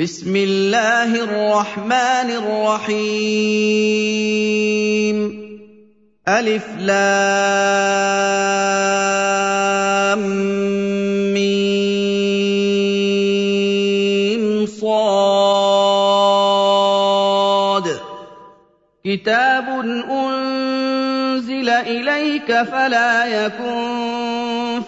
بسم الله الرحمن الرحيم ألف لام ميم صاد كتاب أنزل إليك فلا يكن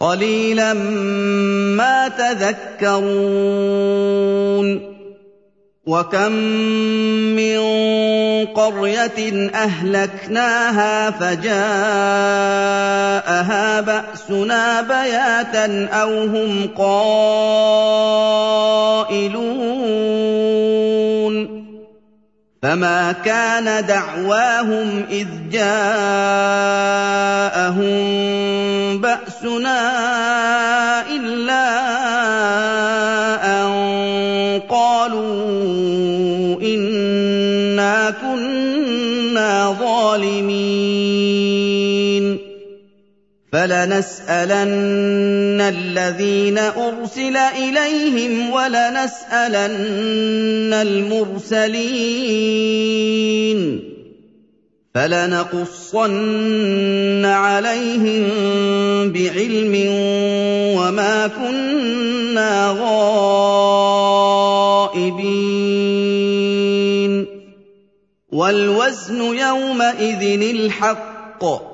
قليلا ما تذكرون وكم من قريه اهلكناها فجاءها باسنا بياتا أو هم قائلون فما كان دعواهم اذ جاءهم باسنا الا ان قالوا انا كنا ظالمين فلنسألن الذين أرسل إليهم ولنسألن المرسلين فلنقصن عليهم بعلم وما كنا غائبين والوزن يومئذ الحق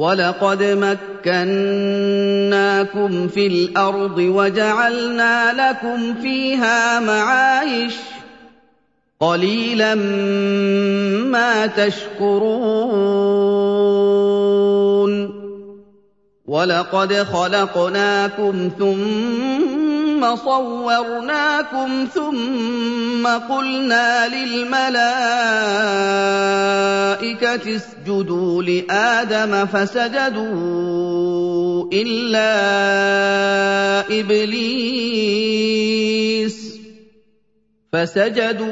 وَلَقَدْ مَكَّنَّاكُمْ فِي الْأَرْضِ وَجَعَلْنَا لَكُمْ فِيهَا مَعَايِشَ ۗ قَلِيلًا مَّا تَشْكُرُونَ وَلَقَدْ خَلَقْنَاكُمْ ثُمَّ صَوَّرْنَاكُمْ ثُمَّ قُلْنَا لِلْمَلَائِكَةِ اسْجُدُوا لِآدَمَ فَسَجَدُوا إِلَّا إِبْلِيسَ فسجدوا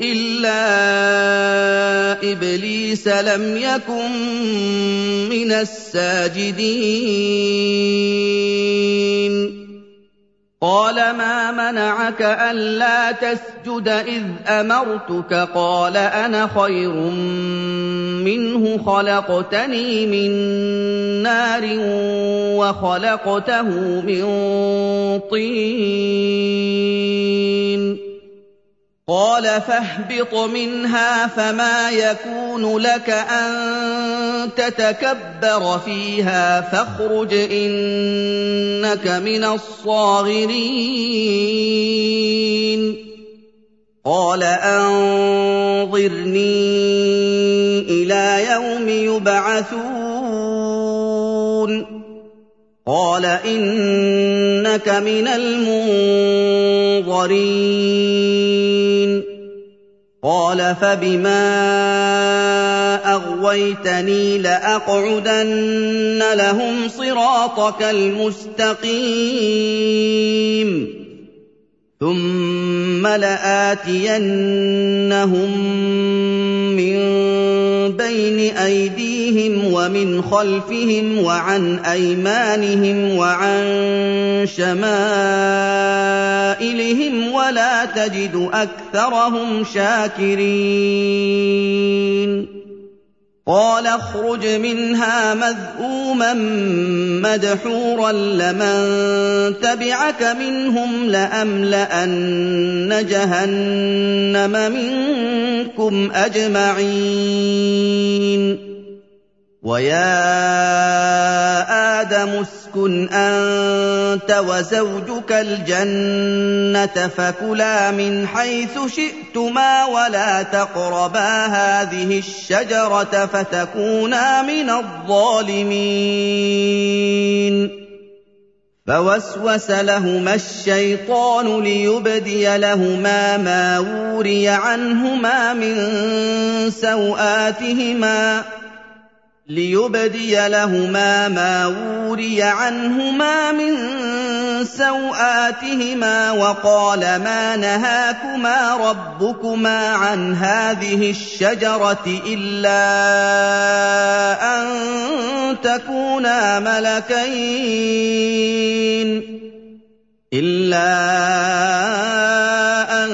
إلا إبليس لم يكن من الساجدين قال ما منعك ألا تسجد إذ أمرتك؟ قال أنا خير منه خلقتني من نار وخلقته من طين. قال فاهبط منها فما يكون لك أن تتكبر فيها فاخرج إنك من الصاغرين. قال أنظرني إلى يوم يبعثون. قال إنك من المنظرين. قال فبما أغويتني لأقعدن لهم صراطك المستقيم. ثم لآتينهم من بين أيديهم ومن خلفهم وعن أيمانهم وعن شمائلهم ولا تجد أكثرهم شاكرين قال اخرج منها مذءوما مدحورا لمن تبعك منهم لأملأن جهنم منكم أجمعين. ويا آدم اسكن انت وزوجك الجنه فكلا من حيث شئتما ولا تقربا هذه الشجره فتكونا من الظالمين فوسوس لهما الشيطان ليبدي لهما ما وري عنهما من سواتهما ليبدي لهما ما وري عنهما من سوآتهما وقال ما نهاكما ربكما عن هذه الشجرة إلا أن تكونا ملكين. إلا أن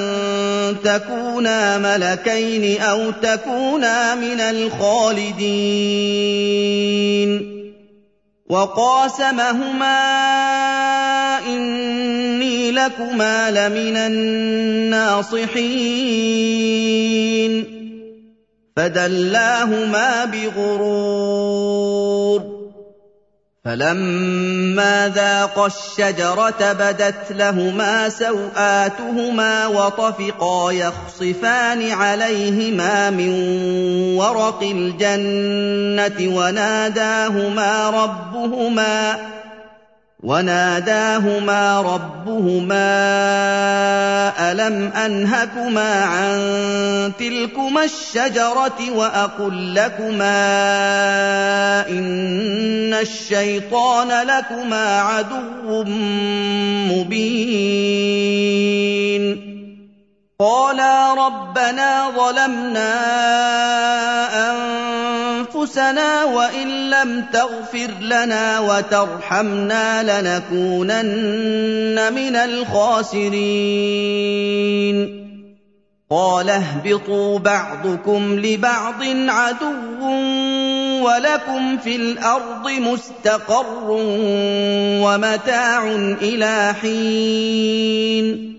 تكونا ملكين أو تكونا من الخالدين. وقاسمهما إني لكما لمن الناصحين. فدلاهما بغرور. فَلَمَّا ذَاقَا الشَّجَرَةَ بَدَتْ لَهُمَا سَوْآتُهُمَا وَطَفِقَا يَخْصِفَانِ عَلَيْهِمَا مِن وَرَقِ الْجَنَّةِ وَنَادَاهُمَا رَبُّهُمَا وناداهما ربهما ألم أنهكما عن تلكما الشجرة وأقل لكما إن الشيطان لكما عدو مبين قالا ربنا ظلمنا أنفسنا وإن لم تغفر لنا وترحمنا لنكونن من الخاسرين. قال اهبطوا بعضكم لبعض عدو ولكم في الأرض مستقر ومتاع إلى حين.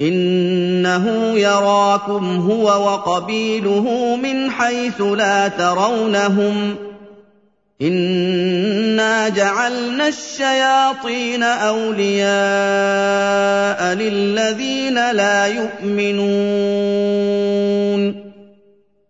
إنه يراكم هو وقبيله من حيث لا ترونهم إنا جعلنا الشياطين أولياء للذين لا يؤمنون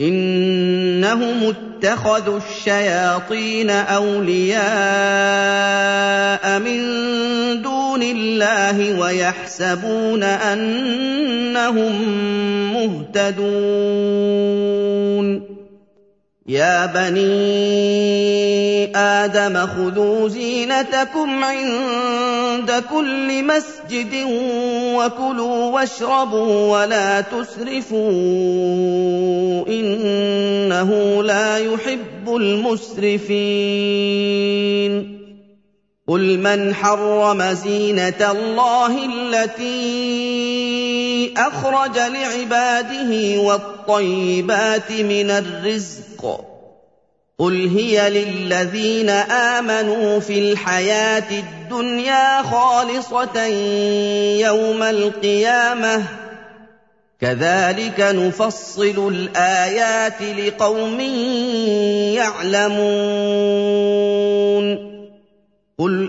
إنهم اتخذوا الشياطين أولياء من دون الله ويحسبون أنهم مهتدون. يا بني آدم خذوا زينتكم عند كل مسجد وكلوا واشربوا ولا تسرفوا إنه لا يحب المسرفين. قل من حرم زينة الله التي أخرج لعباده والطيبات من الرزق. قل هي للذين آمنوا في الحياة الدنيا خالصة يوم القيامة. كذلك نفصل الآيات لقوم يعلمون. قل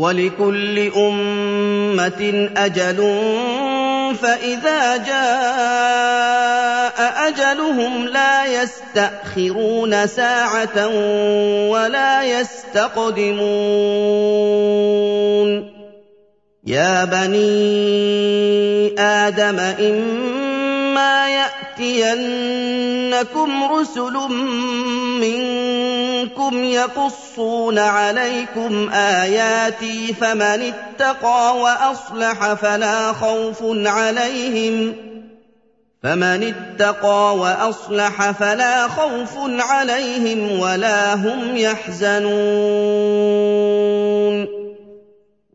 ولكل أمة أجل فإذا جاء أجلهم لا يستأخرون ساعة ولا يستقدمون. يا بني آدم إما ياتينكم رسل منكم يقصون عليكم آياتي فمن اتقى وأصلح فلا خوف عليهم فمن اتقى وأصلح فلا خوف عليهم ولا هم يحزنون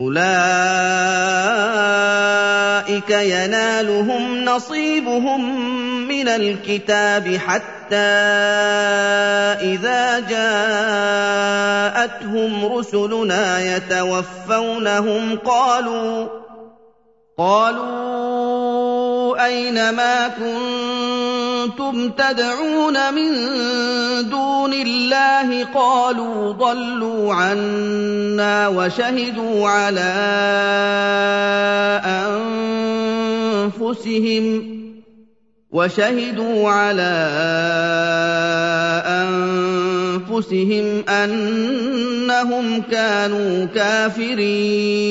اولئك ينالهم نصيبهم من الكتاب حتى اذا جاءتهم رسلنا يتوفونهم قالوا اين ما كنتم تدعون من دون الله قالوا ضلوا عنا وشهدوا على أنفسهم وشهدوا على أنفسهم أنهم كانوا كافرين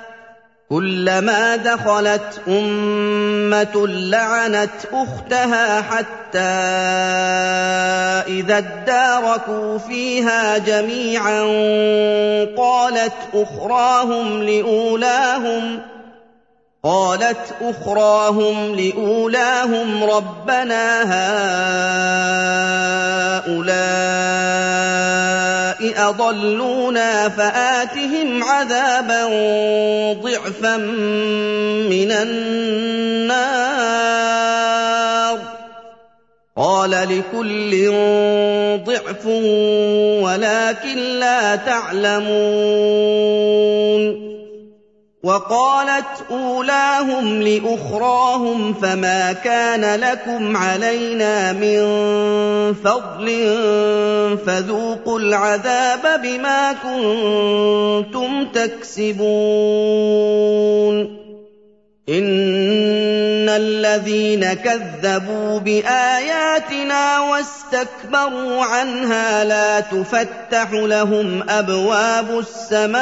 كلما دخلت أمة لعنت أختها حتى إذا اداركوا فيها جميعا قالت أخراهم لأولاهم قالت أخراهم لأولاهم ربنا هؤلاء أضلونا فآتهم عذابا ضعفا من النار. قال لكل ضعف ولكن لا تعلمون. وقالت أولاهم لأخراهم فما كان لكم علينا من فضل فذوقوا العذاب بما كنتم تكسبون ان الذين كذبوا باياتنا واستكبروا عنها لا تفتح لهم ابواب السماء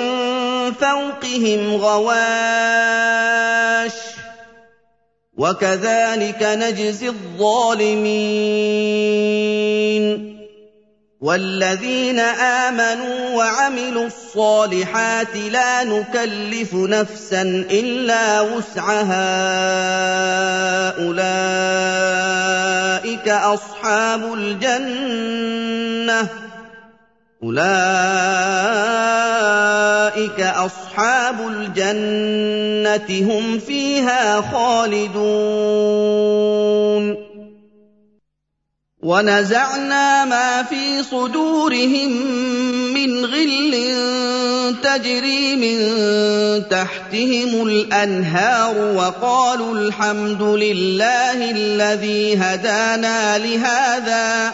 فوقهم غواش وكذلك نجزي الظالمين والذين آمنوا وعملوا الصالحات لا نكلف نفسا إلا وسعها أولئك أصحاب الجنة أولئك أصحاب الجنة هم فيها خالدون ونزعنا ما في صدورهم من غل تجري من تحتهم الانهار وقالوا الحمد لله الذي هدانا لهذا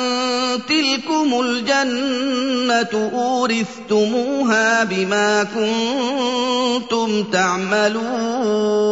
تلكم الجنة أورثتموها بما كنتم تعملون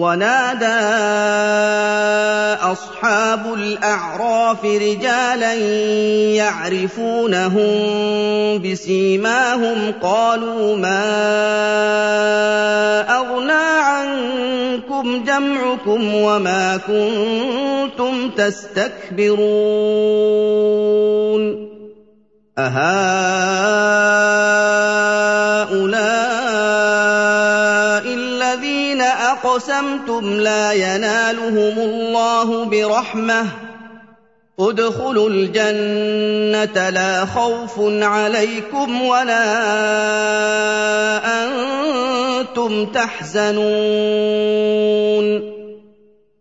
ونادى أصحاب الأعراف رجالا يعرفونهم بسيماهم قالوا ما أغنى عنكم جمعكم وما كنتم تستكبرون أهؤلاء أقسمتم لا ينالهم الله برحمة. ادخلوا الجنة لا خوف عليكم ولا أنتم تحزنون.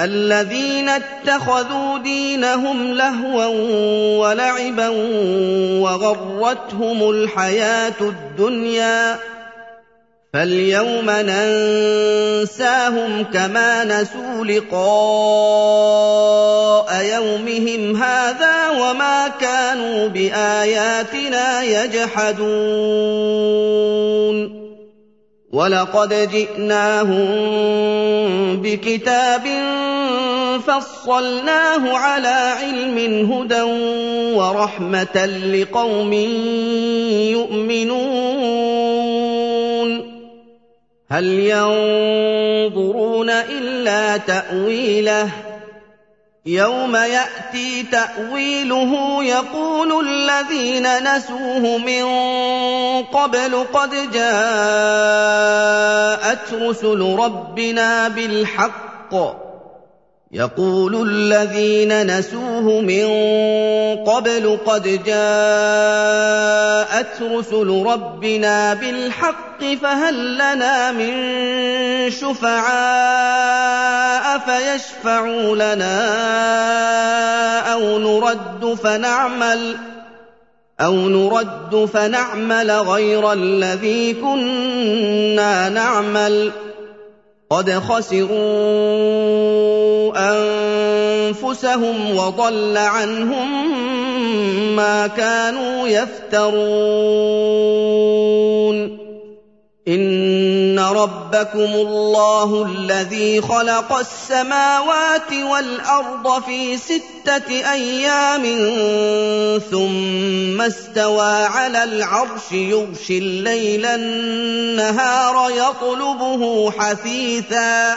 الذين اتخذوا دينهم لهوا ولعبا وغرتهم الحياة الدنيا فاليوم ننساهم كما نسوا لقاء يومهم هذا وما كانوا بآياتنا يجحدون ولقد جئناهم بكتاب فصلناه على علم هدى ورحمة لقوم يؤمنون. هل ينظرون إلا تأويله؟ يوم يأتي تأويله يقول الذين نسوه من قبل قد جاءت رسل ربنا بالحق. يقول الذين نسوه من قبل قد جاءت رسل ربنا بالحق فهل لنا من شفعاء فيشفعوا لنا أو نرد فنعمل أو نرد فنعمل غير الذي كنا نعمل قد خسروا أنفسهم وضل عنهم ما كانوا يفترون. ان ربكم الله الذي خلق السماوات والارض في سته أيام ثم استوى على العرش يغشي الليل النهار يطلبه حثيثا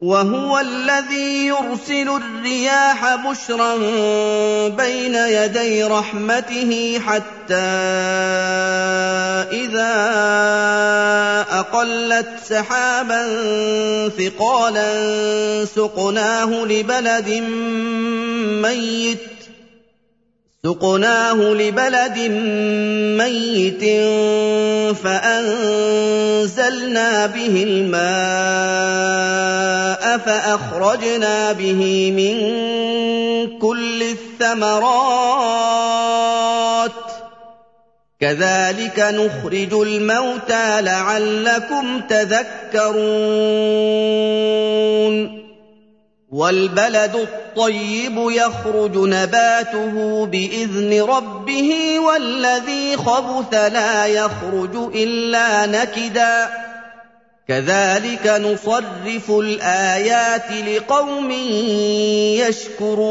وهو الذي يرسل الرياح بشرا بين يدي رحمته حتى إذا أقلت سحابا ثقالا سقناه لبلد ميت سقناه لبلد ميت فأنزلنا به الماء فأخرجنا به من كل الثمرات. كذلك نخرج الموتى لعلكم تذكرون. والبلد الطيب يخرج نباته بإذن ربه والذي خبث لا يخرج إلا نكدا. كذلك نصرف الآيات لقوم يشكرون.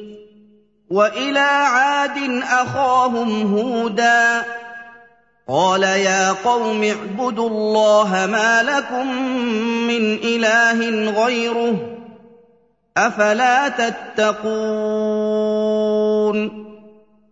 وإلى عاد أخاهم هودا قال يا قوم اعبدوا الله ما لكم من إله غيره أفلا تتقون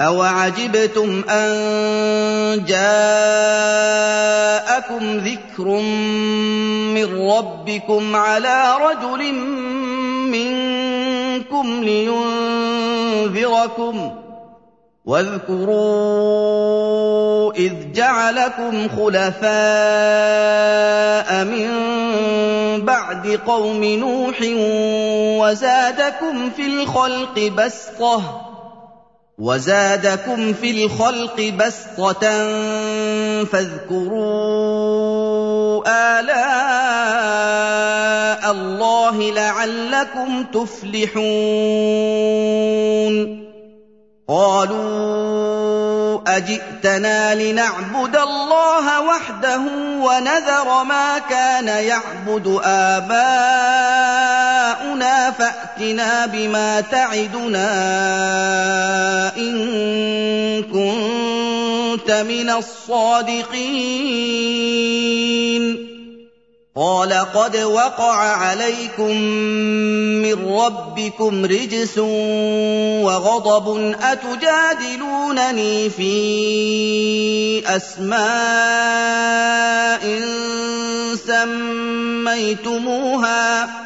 أوعجبتم أن جاءكم ذكر من ربكم على رجل منكم لينذركم ۖ واذكروا اذ جعلكم خلفاء من بعد قوم نوح وزادكم في الخلق بسطه وزادكم في الخلق بسطة فاذكروا آلاء الله لعلكم تفلحون. قالوا أجئتنا لنعبد الله وحده ونذر ما كان يعبد آباؤنا فأتنا بما تعدنا إن كنت من الصادقين. قال قد وقع عليكم من ربكم رجس وغضب أتجادلونني في أسماء سميتموها؟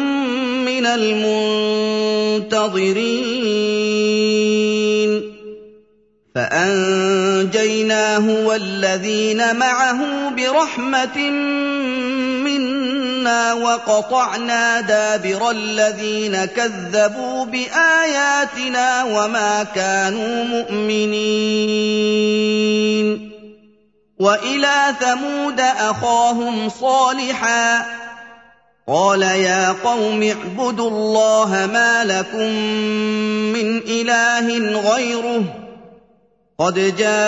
المنتظرين. فأنجيناه والذين معه برحمة منا وقطعنا دابر الذين كذبوا بآياتنا وما كانوا مؤمنين. وإلى ثمود أخاهم صالحا قال يا قوم اعبدوا الله ما لكم من إله غيره قد جاءتكم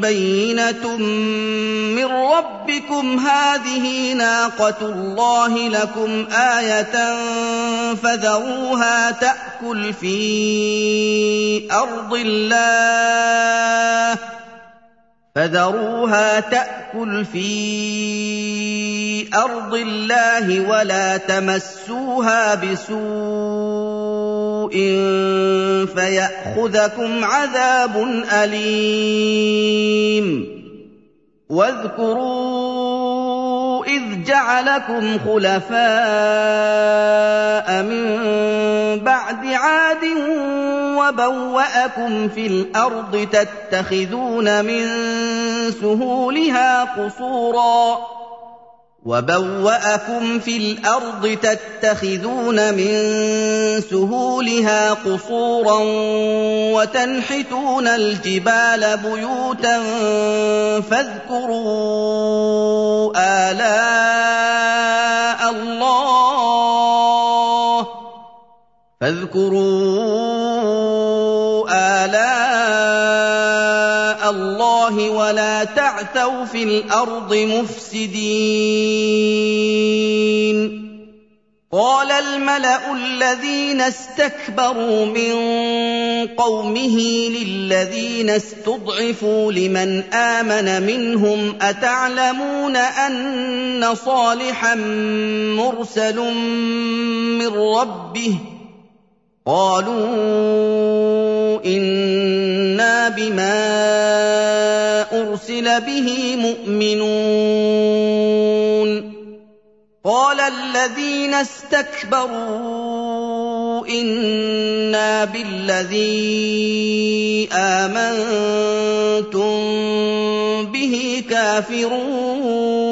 بينة من ربكم هذه ناقة الله لكم آية فذروها تأكل في أرض الله فذروها تأكل في أرض الله ولا تمسوها بسوء فيأخذكم عذاب أليم. واذكروا اذ جعلكم خلفاء من بعد عاد وبوأكم في الأرض تتخذون من سهولها قصورا وبوأكم في الأرض تتخذون من سهولها قصورا وتنحتون الجبال بيوتا فاذكروا آلاء الله فاذكروا آلاء الله ولا تعثوا في الأرض مفسدين. قال الملأ الذين استكبروا من قومه للذين استضعفوا لمن آمن منهم أتعلمون أن صالحا مرسل من ربه؟ قالوا إنا بما أرسل به مؤمنون. قال الذين استكبروا إنا بالذي آمنتم به كافرون.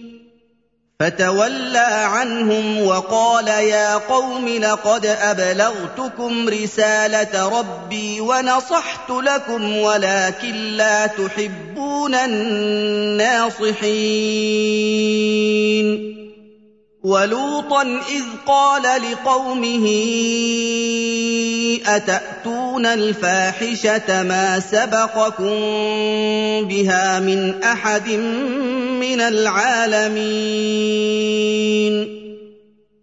فتولى عنهم وقال يا قوم لقد أبلغتكم رسالة ربي ونصحت لكم ولكن لا تحبون الناصحين. ولوطا إذ قال لقومه أتأتون الفاحشة ما سبقكم بها من أحد من العالمين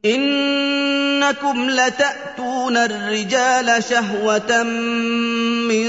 إنكم لتأتون الرجال شهوة من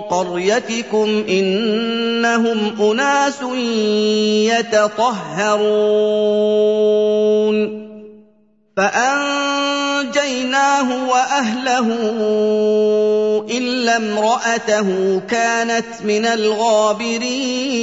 قريتكم إنهم أناس يتطهرون. فأنجيناه وأهله إلا امرأته كانت من الغابرين.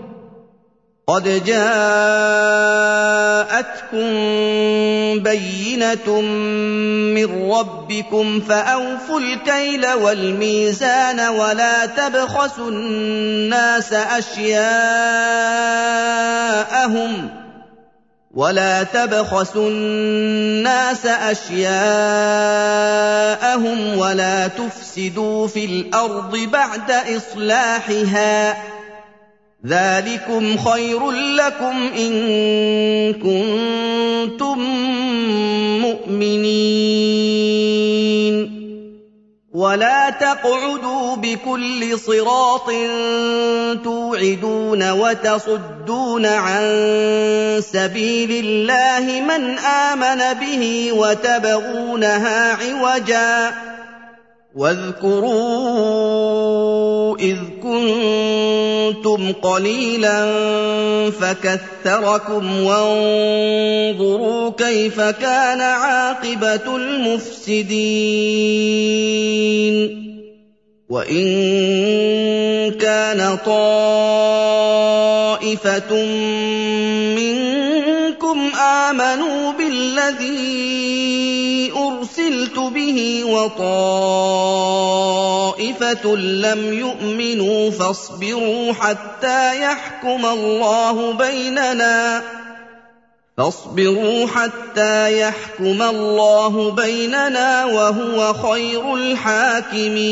قد جاءتكم بينة من ربكم فأوفوا الكيل والميزان ولا تبخسوا الناس أشياءهم ولا تبخسوا الناس أشياءهم ولا تفسدوا في الأرض بعد إصلاحها ذلكم خير لكم ان كنتم مؤمنين ولا تقعدوا بكل صراط توعدون وتصدون عن سبيل الله من امن به وتبغونها عوجا واذكروا إذ كنتم قليلا فكثركم وانظروا كيف كان عاقبة المفسدين وإن كان طائفة منكم آمنوا بالذي ارسلت به وطائفة لم يؤمنوا فاصبروا حتى يحكم الله بيننا. فاصبروا حتى يحكم الله بيننا وهو خير الحاكمين.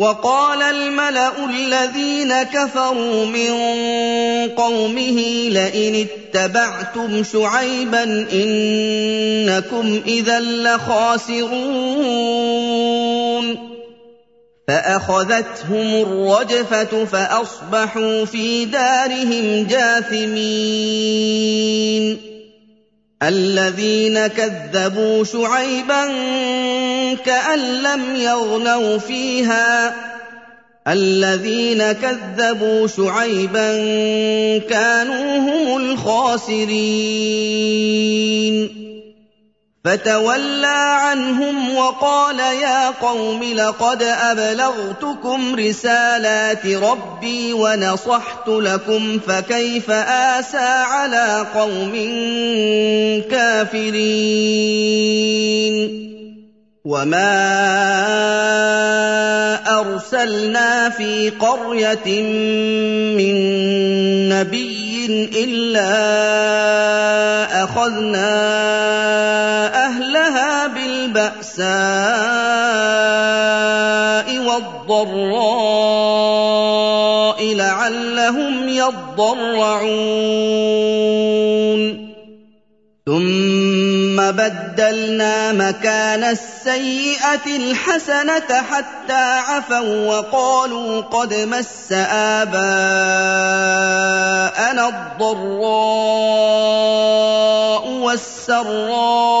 وقال الملأ الذين كفروا من قومه لئن اتبعتم شعيبا إنكم إذا لخاسرون. فأخذتهم الرجفة فأصبحوا في دارهم جاثمين. الذين كذبوا شعيبا كأن لم يغنوا فيها. الذين كذبوا شعيبا كانوا هم الخاسرين. فتولى عنهم وقال يا قوم لقد أبلغتكم رسالات ربي ونصحت لكم فكيف آسى على قوم كافرين وما أرسلنا في قرية من نبي إلا أخذنا أهلها بالبأساء والضراء لعلهم يضرعون. ثم بدلنا مكان السيئة الحسنة حتى عفوا وقالوا قد مس آباءنا الضراء والسراء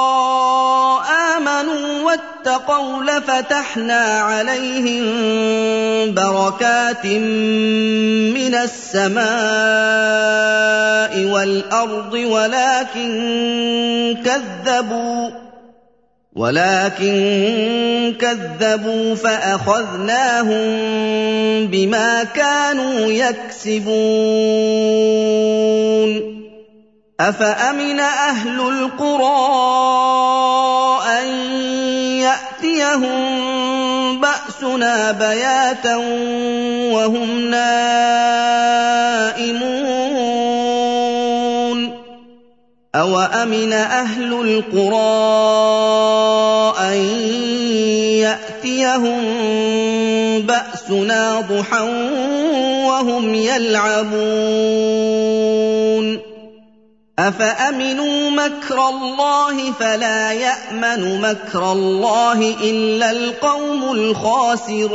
واتقوا لفتحنا عليهم بركات من السماء والأرض ولكن كذبوا ولكن كذبوا فأخذناهم بما كانوا يكسبون أفأمن أهل القرى أن ياتيهم بأسنا بياتا وهم نائمون. اوامن أهل القرى ان ياتيهم باسنا ضحى وهم يلعبون. أفأمنوا مكر الله فلا يأمن مكر الله إلا القوم الخاسرون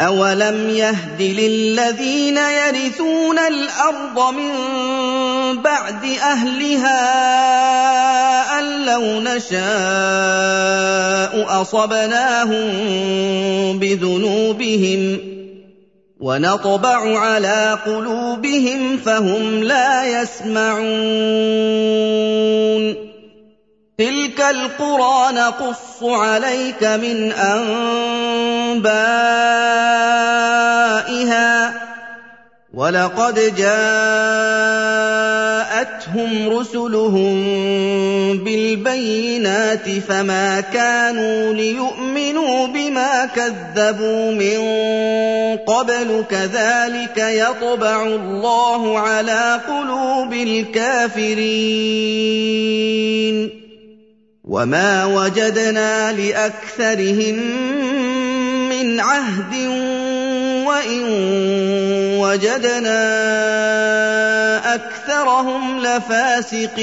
أولم يهد للذين يرثون الأرض من بعد أهلها أن لو نشاء أصبناهم بذنوبهم ونطبع على قلوبهم فهم لا يسمعون. تلك القرى نقص عليك من أنبائها. ولقد جاءتهم رسلهم بالبينات فما كانوا ليؤمنوا بما كذبوا من قبل كذلك يطبع الله على قلوب الكافرين وما وجدنا لاكثرهم من عهد وان وجدنا اكثرهم لفاسقين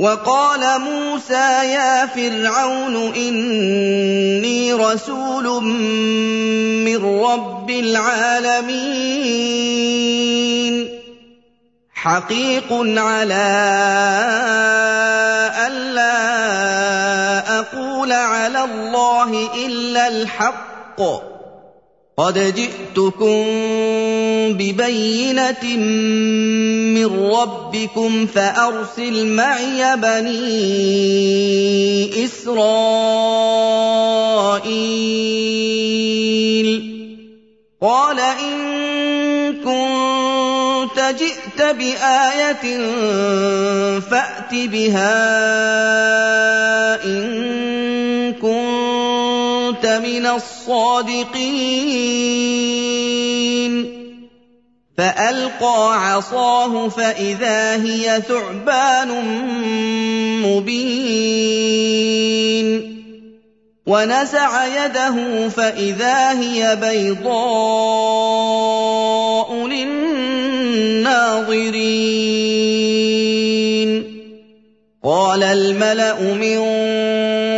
وقال موسى يا فرعون إني رسول من رب العالمين. حقيق على الا أقول على الله إلا الحق. قد جئتكم ببينة من ربكم فأرسل معي بني إسرائيل. قال إن كنت جئت بآية فأت بها من الصادقين. فألقى عصاه فإذا هي ثعبان مبين. ونزع يده فإذا هي بيضاء للناظرين. قال الملأ من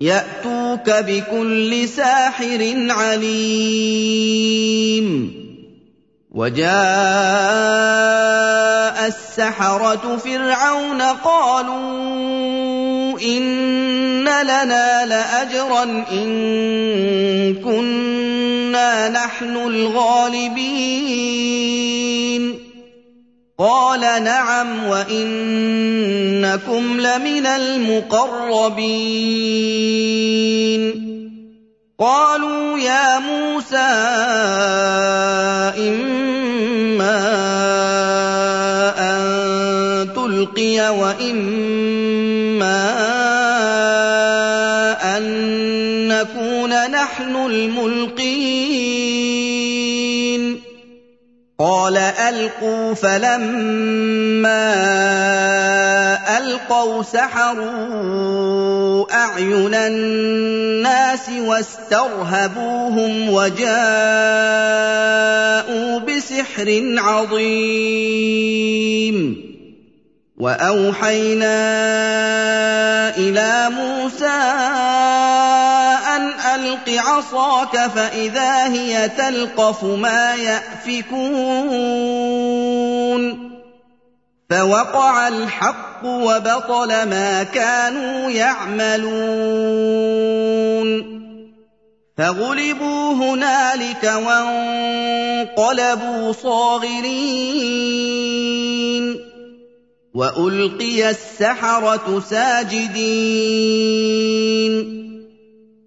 يأتوك بكل ساحر عليم وجاء السحرة فرعون قالوا إن لنا لأجرا إن كنا نحن الغالبين قال نعم وإنكم لمن المقربين. قالوا يا موسى إما أن تلقي وإما القوا فلما القوا سحروا اعين الناس واسترهبوهم وجاءوا بسحر عظيم واوحينا إلى موسى أن ألق عصاك فإذا هي تلقف ما يأفكون. فوقع الحق وَبَطَلَ مَا كَانُوا يَعْمَلُونَ. فَغُلِبُوا هُنَالِكَ وَانقَلَبُوا صَاغِرِينَ. وَأُلْقِيَ السَّحَرَةُ سَاجِدِينَ.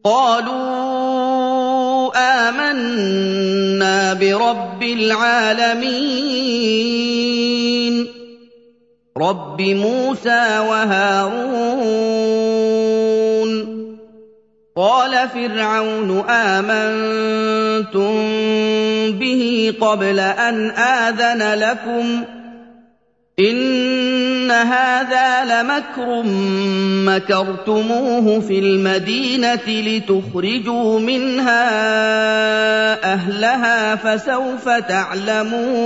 قَالُوا آمَنَّا بِرَبِّ الْعَالَمِينَ. رَبِّ مُوسَىٰ وَهَارُونَ. قَالَ فِرْعَوْنُ آمَنتُم بِهِ قَبْلَ أَنْ آذَنَ لَكُمْ ۖ؟ إِنَّ هَٰذَا لَمَكْرٌ مَّكَرْتُمُوهُ فِي الْمَدِينَةِ لِتُخْرِجُوا مِنْهَا أَهْلَهَا ۖ فَسَوْفَ تَعْلَمُونَ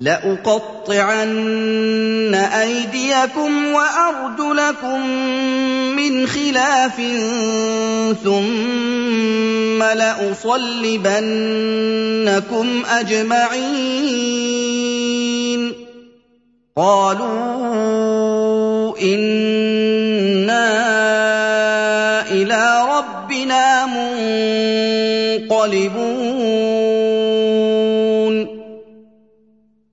لَأُقَطِّعَنَّ أَيْدِيَكُمْ وَأَرْجُلَكُم مِّنْ خِلَافٍ ثُمَّ لَأُصَلِّبَنَّكُمْ أَجْمَعِينَ. قَالُوا إِنَّا إِلَىٰ رَبِّنَا مُنقَلِبُونَ.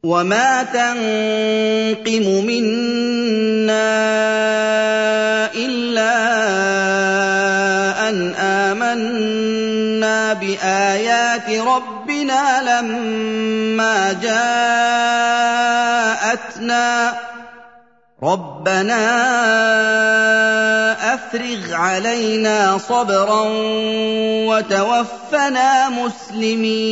وَمَا تَنقِمُ مِنَّا رَبِّنَا لَمَّا جَاءَتْنَا ۚ رَبَّنَا أَفْرِغْ عَلَيْنَا صَبْرًا وَتَوَفَّنَا مُسْلِمِينَ.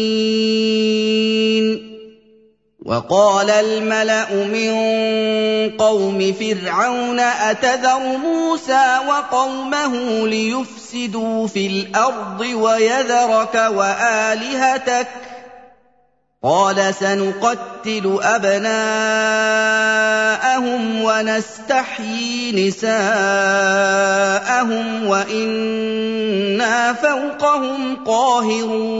وَقَالَ الْمَلَأُ مِن قَوْمِ فِرْعَوْنَ أَتَذَرُ مُوسَىٰ وَقَوْمَهُ لِيُفْسِدُوا فِي الْأَرْضِ وَيَذَرَكَ وَآلِهَتَكَ ۚ؟ قَالَ سَنُقَتِّلُ أَبْنَاءَهُمْ وَنَسْتَحْيِي نِسَاءَهُمْ وَإِنَّا فَوْقَهُمْ قَاهِرُونَ.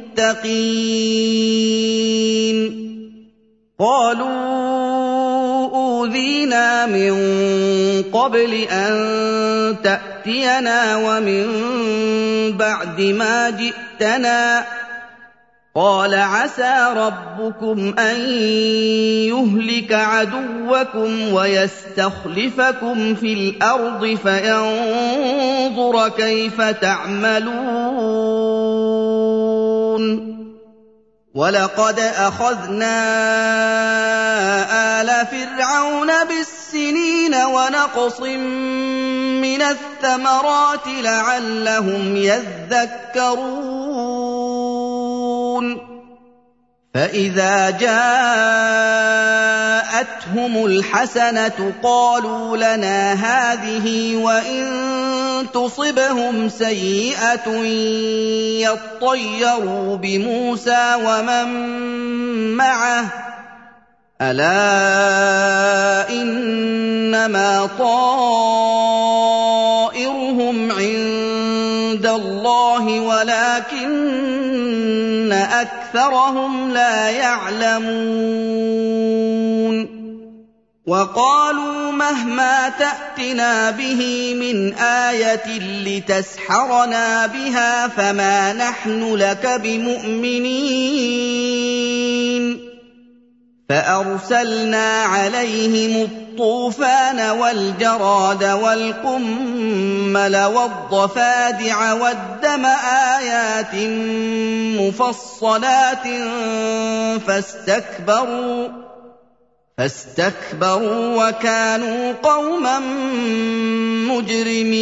الْمُتَّقِينَ قَالُوا أُوذِينَا مِن قَبْلِ أَن تَأْتِيَنَا وَمِن بَعْدِ مَا جِئْتَنَا ۚ. قَالَ عَسَىٰ رَبُّكُمْ أَن يُهْلِكَ عَدُوَّكُمْ وَيَسْتَخْلِفَكُمْ فِي الْأَرْضِ فَيَنظُرَ كَيْفَ تَعْمَلُونَ. وَلَقَدْ أَخَذْنَا آلَ فِرْعَوْنَ بِالسِّنِينَ وَنَقْصٍ مِّنَ الثَّمَرَاتِ لَعَلَّهُمْ يَذَّكَّرُونَ فَإِذَا جَاءَتْهُمُ الْحَسَنَةُ قَالُوا لَنَا هَٰذِهِ ۖ وَإِن تُصِبْهُمْ سَيِّئَةٌ يَطَّيَّرُوا بِمُوسَىٰ وَمَن مَّعَهُ ۗ. أَلَا إِنَّمَا طَائِرُهُمْ عِندَ اللَّهِ وَلَٰكِنَّ أَكْثَرَهُمْ لَا يَعْلَمُونَ. وَقَالُوا مَهْمَا تَأْتِنَا بِهِ مِنْ آيَةٍ لِّتَسْحَرَنَا بِهَا فَمَا نَحْنُ لَكَ بِمُؤْمِنِينَ. فَأَرْسَلْنَا عَلَيْهِمُ الطُّوفَانَ وَالْجَرَادَ وَالْقُمَّلَ وَالضَّفَادِعَ وَالدَّمَ آيَاتٍ مُّفَصَّلَاتٍ فَاسْتَكْبَرُوا فَاسْتَكْبَرُوا وَكَانُوا قَوْمًا مُّجْرِمِينَ.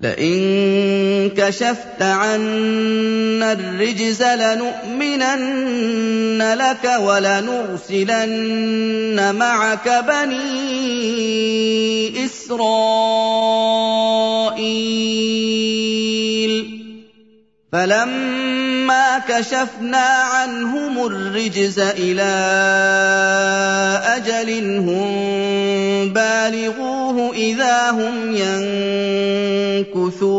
لئن كشفت عنا الرجز لنؤمنن لك ولنرسلن معك بني إسرائيل. فلما كشفنا عنهم الرجز إلى أجل هم بالغوه اذا هم ينكثون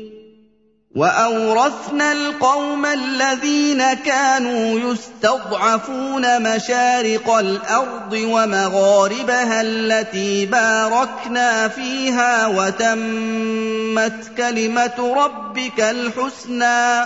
واورثنا القوم الذين كانوا يستضعفون مشارق الأرض ومغاربها التي باركنا فيها وتمت كلمه ربك الحسنى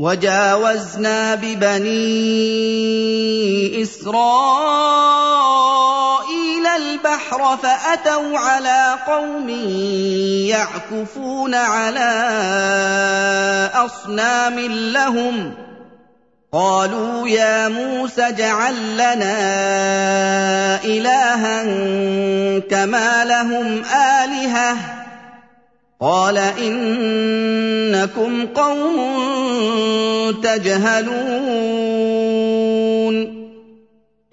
وجاوزنا ببني إسرائيل البحر فأتوا على قوم يعكفون على أصنام لهم قالوا يا موسى اجعل لنا إلها كما لهم آلهة قال إنكم قوم تجهلون.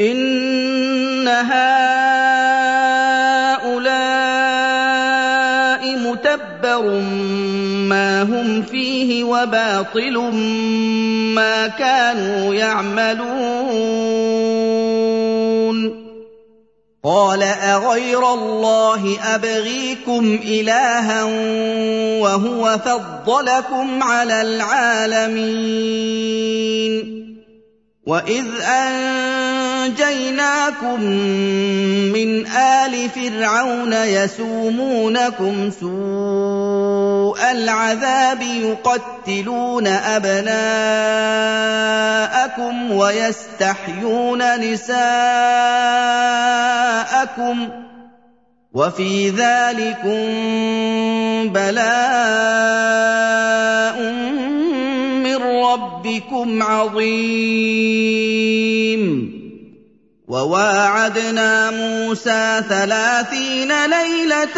إن هؤلاء متبر ما هم فيه وباطل ما كانوا يعملون. قال أغير الله أبغيكم إلها وهو فضلكم على العالمين وإذ أنجيناكم من آل فرعون يسومونكم سوء العذاب يقتلون أبناءكم ويستحيون نساءكم وفي ذلكم بلاء ربكم عظيم. وواعدنا موسى ثلاثين ليلة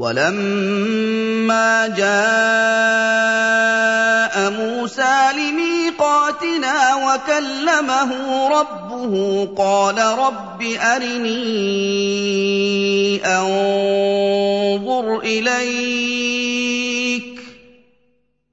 ولما جاء موسى لميقاتنا وكلمه ربه قال رب أرني أنظر إليك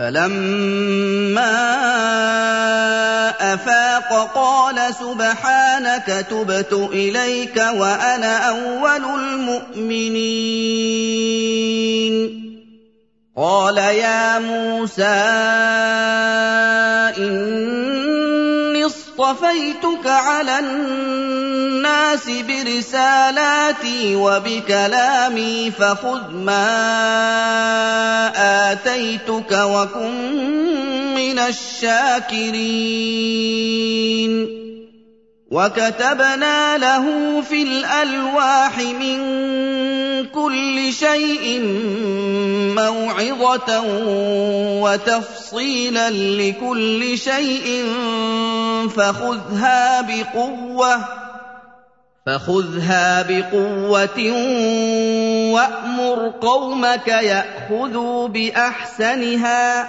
فلما افاق قال سبحانك تبت اليك وأنا اول المؤمنين قال يا موسى اصطفيتك على الناس برسالاتي وبكلامي فخذ ما آتيتك وكن من الشاكرين وكتبنا له في الالواح من كل شيء موعظه وتفصيلا لكل شيء فخذها بقوه فخذها بقوه وامر قومك ياخذوا باحسنها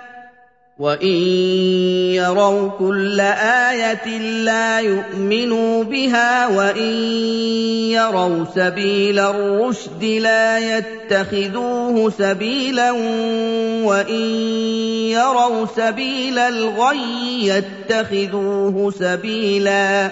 وان يروا كل إيه لا يؤمنوا بها وان يروا سبيل الرشد لا يتخذوه سبيلا وان يروا سبيل الغي يتخذوه سبيلا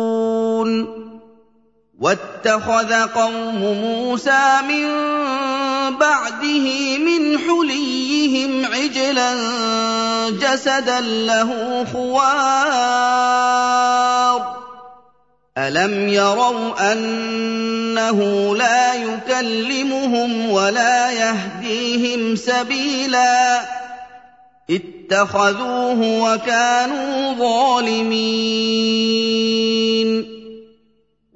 واتخذ قوم موسى من بعده من حليهم عجلا جسدا له خوار. ألم يروا أنه لا يكلمهم ولا يهديهم سبيلا؟ اتخذوه وكانوا ظالمين.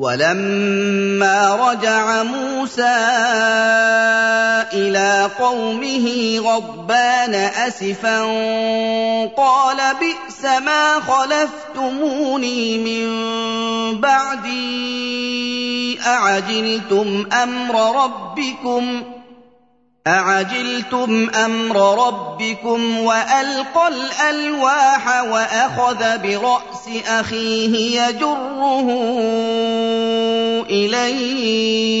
ولما رجع موسى إلى قومه غضبان أسفا قال بئس ما خلفتموني من بعدي أعجلتم أمر ربكم أعجلتم أمر ربكم وألقى الألواح وأخذ برأس أخيه يجره إليه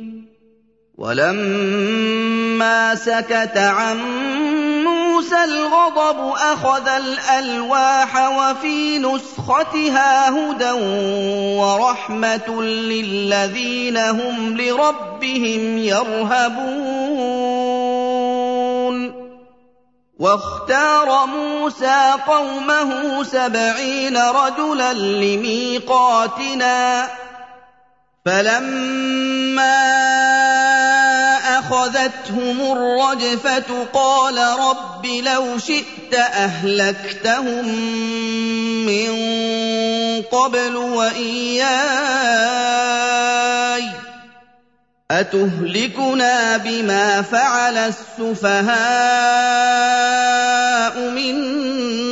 ولما سكت عن موسى الغضب أخذ الألواح وفي نسختها هدى ورحمة للذين هم لربهم يرهبون. واختار موسى قومه سبعين رجلا لميقاتنا. فلما اخذتهم الرجفة قال رب لو شئت أهلكتهم من قبل وإياي أتهلكنا بما فعل السفهاء منا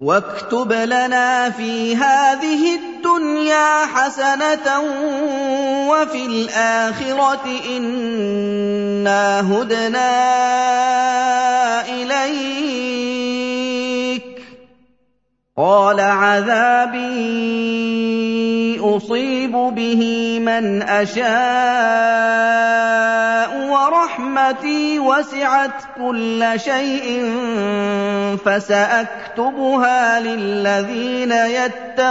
واكتب لنا في هذه الدنيا حسنة وفي الآخرة إنا هدنا إليك. قال عذابي اصيب به من اشاء ورحمتي وسعت كل شيء فساكتبها للذين يتقون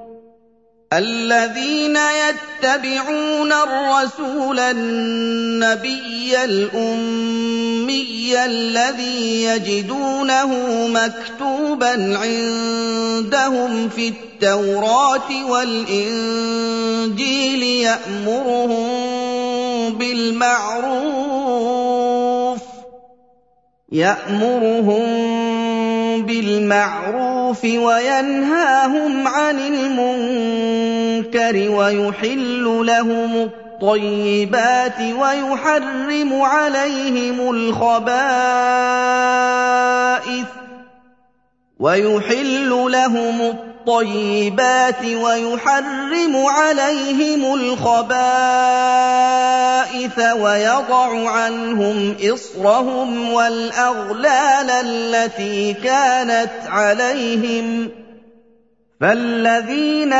الذين يتبعون الرسول النبي الأمي الذي يجدونه مكتوبا عندهم في التوراة والإنجيل يأمرهم بالمعروف يأمرهم بالمعروف وينهاهم عن المنكر ويحل لهم الطيبات ويحرم عليهم الخبائث ويحل لهم الطيبات ويحرم عليهم الخبائث ويضع عنهم إصرهم والأغلال التي كانت عليهم فالذين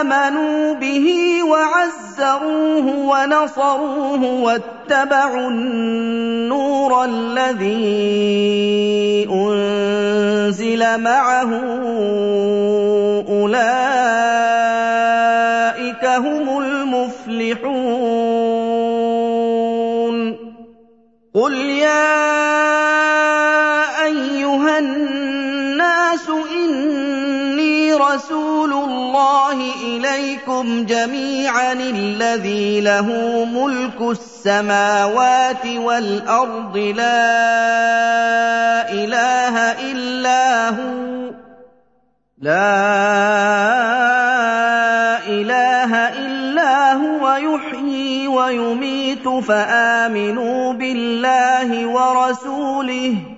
امنوا به وعزروه ونصروه واتبعوا النور الذي انزل معه اولئك هم المفلحون قل يا رسول الله إليكم جميعا الذي له ملك السماوات والأرض لا إله إلا هو لا إله إلا هو يحيي ويميت فآمنوا بالله ورسوله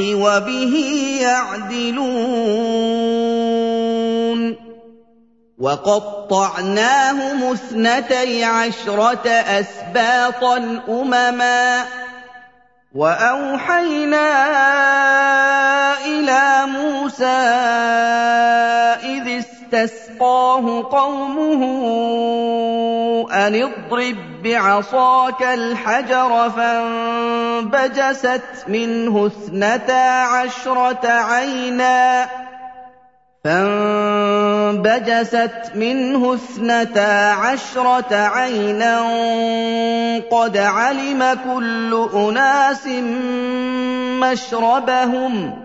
وبه يعدلون. وقطعناهم اثنتي عشرة أسباطا أمما. وأوحينا إلى موسى استسقاه قومه أن اضرب بعصاك الحجر فانبجست منه اثنتا عشرة عينا فانبجست منه اثنتا عشرة عينا قد علم كل أناس مشربهم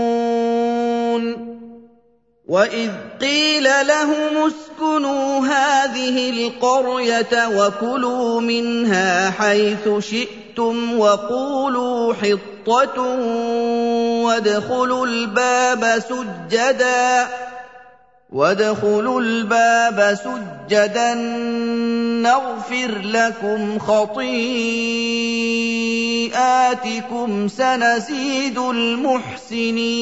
واذ قيل لهم اسكنوا هذه القريه وكلوا منها حيث شئتم وقولوا حطه وادخلوا الباب سجدا وادخلوا الباب سجدا نغفر لكم خطيئاتكم سنزيد المحسنين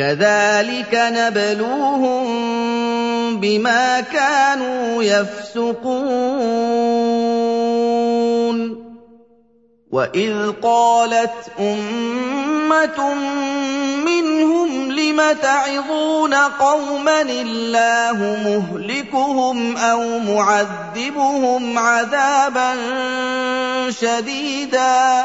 كذلك نبلوهم بما كانوا يفسقون. واذ قالت امه منهم لم تعظون قوما الله مهلكهم أو معذبهم عذابا شديدا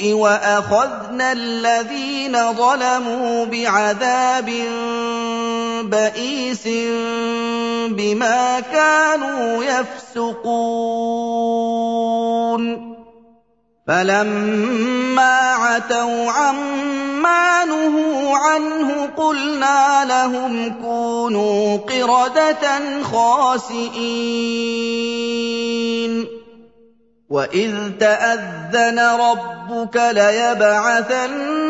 وأخذنا الذين ظلموا بعذاب بئيس بما كانوا يفسقون. فلما عتوا عما نهوا عنه قلنا لهم كونوا قردة خاسئين. واذ تاذن ربك ليبعثن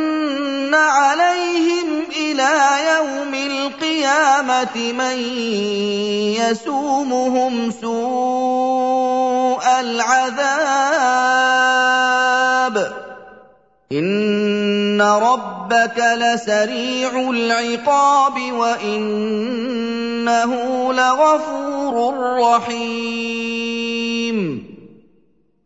عليهم إلى يوم القيامه من يسومهم سوء العذاب ان ربك لسريع العقاب وانه لغفور رحيم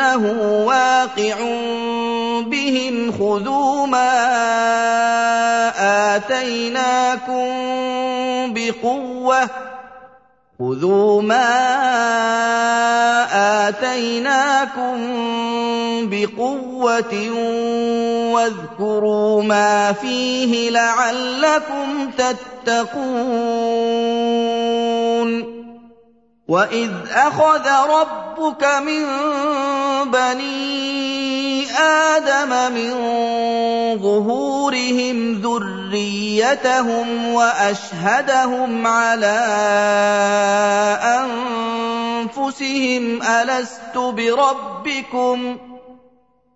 إنه واقع بهم خذوا ما آتيناكم بقوة خذوا ما آتيناكم بقوة واذكروا ما فيه لعلكم تتقون. وإذ أخذ ربك من بني آدم من ظهورهم ذريتهم وأشهدهم على أنفسهم ألست بربكم ۖ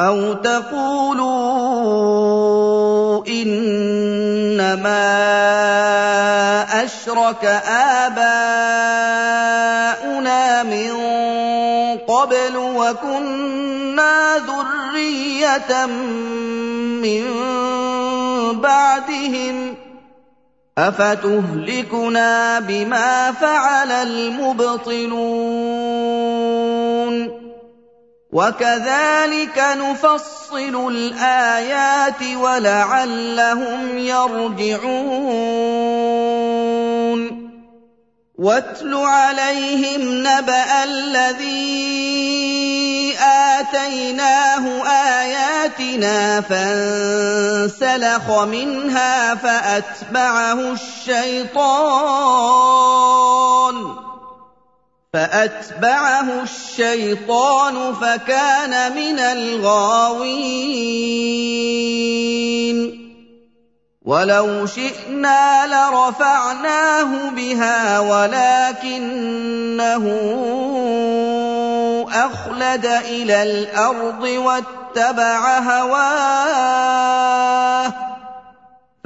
أَوْ تَقُولُوا إِنَّمَا أَشْرَكَ آبَاؤُنَا مِن قَبْلُ وَكُنَّا ذُرِّيَّةً مِّن بَعْدِهِمْ ۖ أَفَتُهْلِكُنَا بِمَا فَعَلَ الْمُبْطِلُونَ وكذلك نفصل الآيات ولعلهم يرجعون. واتل عليهم نبأ الذي آتيناه آياتنا فانسلخ منها فأتبعه الشيطان. فأتبعه الشيطان فكان من الغاوين. ولو شئنا لرفعناه بها ولكنه أخلد إلى الأرض واتبع هواه.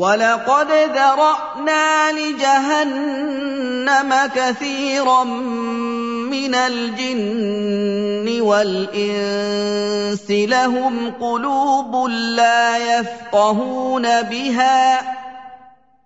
ولقد ذرانا لجهنم كثيرا من الجن والانس لهم قلوب لا يفقهون بها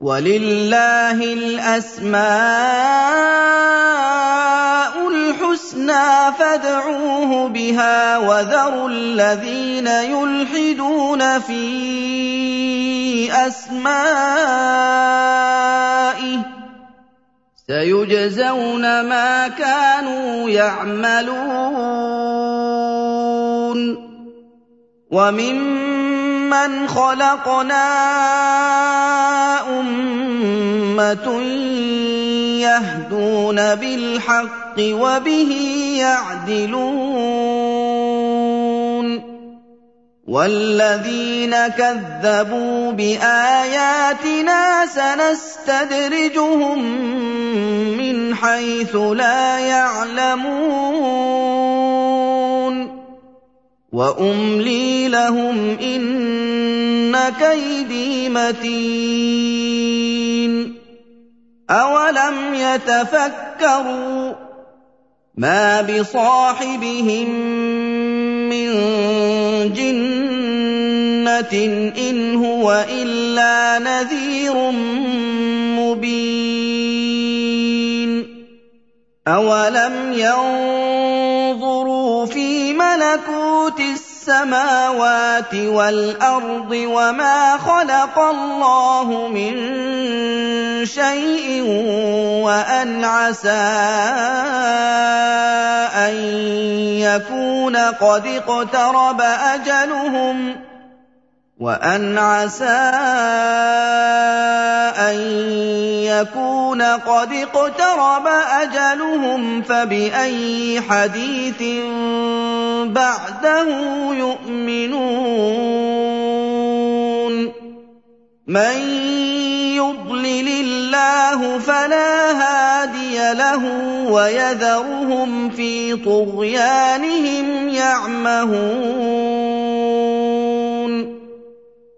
وَلِلَّهِ الْأَسْمَاءُ الْحُسْنَىٰ فَادْعُوهُ بِهَا وَذَرُوا الَّذِينَ يُلْحِدُونَ فِي أَسْمَائِهِ ۚ سَيُجْزَوْنَ مَا كَانُوا يَعْمَلُونَ وَمِمَّنْ خَلَقْنَا أُمَّةٌ يَهْدُونَ بِالْحَقِّ وَبِهِ يَعْدِلُونَ وَالَّذِينَ كَذَّبُوا بِآيَاتِنَا سَنَسْتَدْرِجُهُم مِّنْ حَيْثُ لَا يَعْلَمُونَ وَأُمْلِي لَهُمْ ۚ إِنَّ كَيْدِي مَتِينٌ أَوَلَمْ يَتَفَكَّرُوا ۗ مَا بِصَاحِبِهِم مِّن جِنَّةٍ ۚ إِنْ هُوَ إِلَّا نَذِيرٌ مُّبِينٌ أَوَلَمْ يَنظُرُوا مَلَكُوتِ السَّمَاوَاتِ وَالْأَرْضِ وَمَا خَلَقَ اللَّهُ مِن شَيْءٍ وَأَنْ عَسَىٰ أَن يَكُونَ قَدِ اقْتَرَبَ أَجَلُهُمْ وَأَنْ عَسَىٰ أَن يَكُونَ قَدِ اقْتَرَبَ أَجَلُهُمْ فَبِأَيِّ حَدِيثٍ بَعْدَهُ يُؤْمِنُونَ مَن يُضْلِلِ اللَّهُ فَلَا هَادِيَ لَهُ وَيَذَرُهُمْ فِي طُغْيَانِهِمْ يَعْمَهُونَ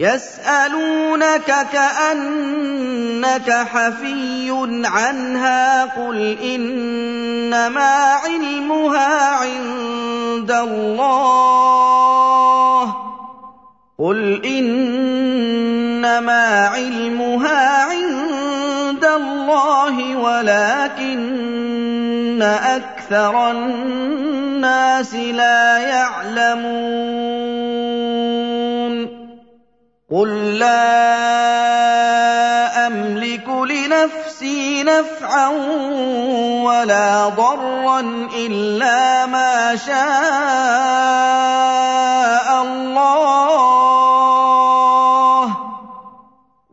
يَسْأَلُونَكَ كَأَنَّكَ حَفِيٌّ عَنْهَا ۖ قُلْ إِنَّمَا عِلْمُهَا عِندَ اللَّهِ ۚ قُلْ إِنَّمَا عِلْمُهَا عِندَ اللَّهِ وَلَٰكِنَّ أَكْثَرَ النَّاسِ لَا يَعْلَمُونَ قُل لَّا أَمْلِكُ لِنَفْسِي نَفْعًا وَلَا ضَرًّا إِلَّا مَا شَاءَ اللَّهُ ۗ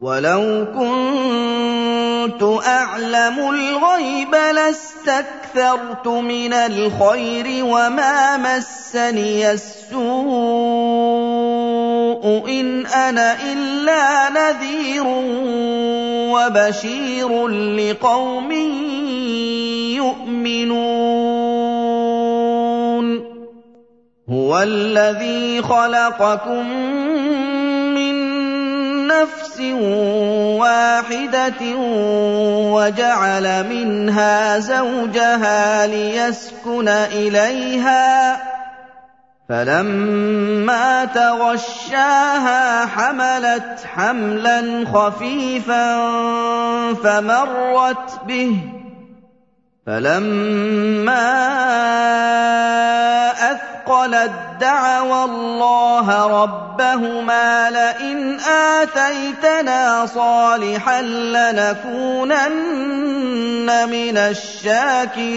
وَلَوْ كُنتُ أَعْلَمُ الْغَيْبَ لَاسْتَكْثَرْتُ مِنَ الْخَيْرِ وَمَا مَسَّنِيَ السُّوءُ ۚ إِنْ أَنَا إِلَّا نَذِيرٌ وَبَشِيرٌ لِّقَوْمٍ يُؤْمِنُونَ. هُوَ الَّذِي خَلَقَكُم نَّفْسٍ وَاحِدَةٍ وَجَعَلَ مِنْهَا زَوْجَهَا لِيَسْكُنَ إِلَيْهَا ۖ فَلَمَّا تَغَشَّاهَا حَمَلَتْ حَمْلًا خَفِيفًا فَمَرَّتْ بِهِ ۖ فَلَمَّا أَثْقَلَت دَّعَوَا اللَّهَ رَبَّهُمَا لَئِنْ آتَيْتَنَا صَالِحًا لَّنَكُونَنَّ مِنَ الشَّاكِرِينَ